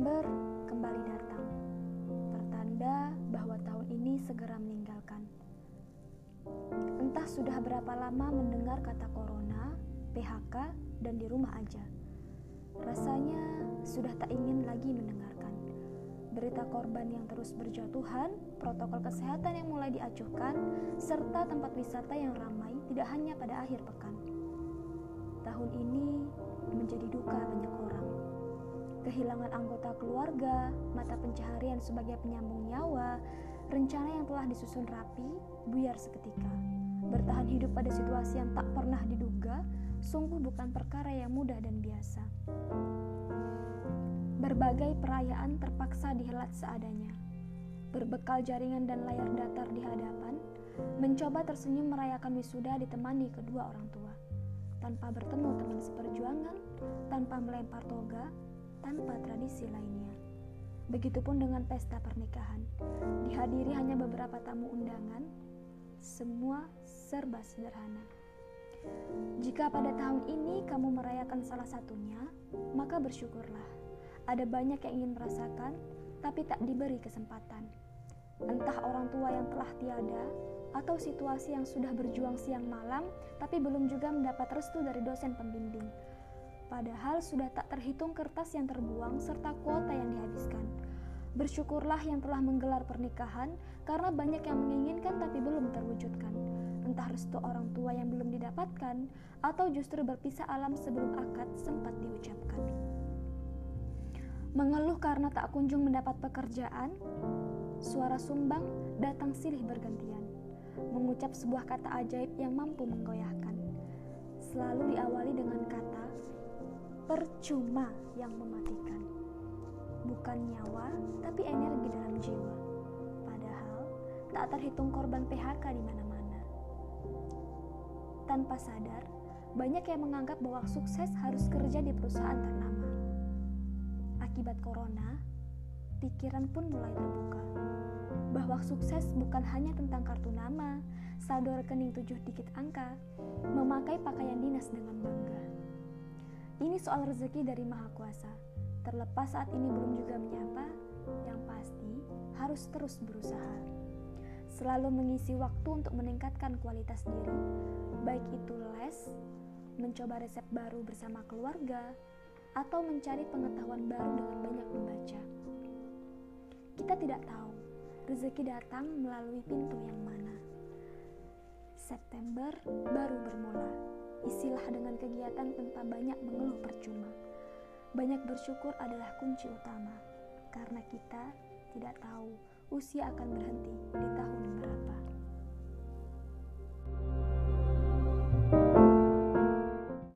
September kembali datang, pertanda bahwa tahun ini segera meninggalkan. Entah sudah berapa lama mendengar kata corona, PHK, dan di rumah aja. Rasanya sudah tak ingin lagi mendengarkan. Berita korban yang terus berjatuhan, protokol kesehatan yang mulai diacuhkan, serta tempat wisata yang ramai tidak hanya pada akhir pekan. Tahun ini menjadi duka banyak orang kehilangan anggota keluarga, mata pencaharian sebagai penyambung nyawa, rencana yang telah disusun rapi, buyar seketika. Bertahan hidup pada situasi yang tak pernah diduga, sungguh bukan perkara yang mudah dan biasa. Berbagai perayaan terpaksa dihelat seadanya. Berbekal jaringan dan layar datar di hadapan, mencoba tersenyum merayakan wisuda ditemani kedua orang tua. Tanpa bertemu teman seperjuangan, tanpa melempar toga, tanpa tradisi lainnya. Begitupun dengan pesta pernikahan. Dihadiri hanya beberapa tamu undangan, semua serba sederhana. Jika pada tahun ini kamu merayakan salah satunya, maka bersyukurlah. Ada banyak yang ingin merasakan, tapi tak diberi kesempatan. Entah orang tua yang telah tiada, atau situasi yang sudah berjuang siang malam, tapi belum juga mendapat restu dari dosen pembimbing Padahal sudah tak terhitung kertas yang terbuang serta kuota yang dihabiskan. Bersyukurlah yang telah menggelar pernikahan karena banyak yang menginginkan tapi belum terwujudkan. Entah restu orang tua yang belum didapatkan atau justru berpisah alam sebelum akad sempat diucapkan. Mengeluh karena tak kunjung mendapat pekerjaan, suara sumbang datang silih bergantian, mengucap sebuah kata ajaib yang mampu menggoyahkan. Selalu diawali dengan kata percuma yang mematikan. Bukan nyawa, tapi energi dalam jiwa. Padahal tak terhitung korban PHK di mana-mana. Tanpa sadar, banyak yang menganggap bahwa sukses harus kerja di perusahaan ternama. Akibat corona, pikiran pun mulai terbuka. Bahwa sukses bukan hanya tentang kartu nama, saldo rekening tujuh dikit angka, memakai pakaian dinas dengan bangga ini soal rezeki dari Maha Kuasa. Terlepas saat ini belum juga menyapa, yang pasti harus terus berusaha. Selalu mengisi waktu untuk meningkatkan kualitas diri, baik itu les, mencoba resep baru bersama keluarga, atau mencari pengetahuan baru dengan banyak membaca. Kita tidak tahu rezeki datang melalui pintu yang mana. September baru bermula Isilah dengan kegiatan tanpa banyak mengeluh percuma. Banyak bersyukur adalah kunci utama, karena kita tidak tahu usia akan berhenti di tahun berapa.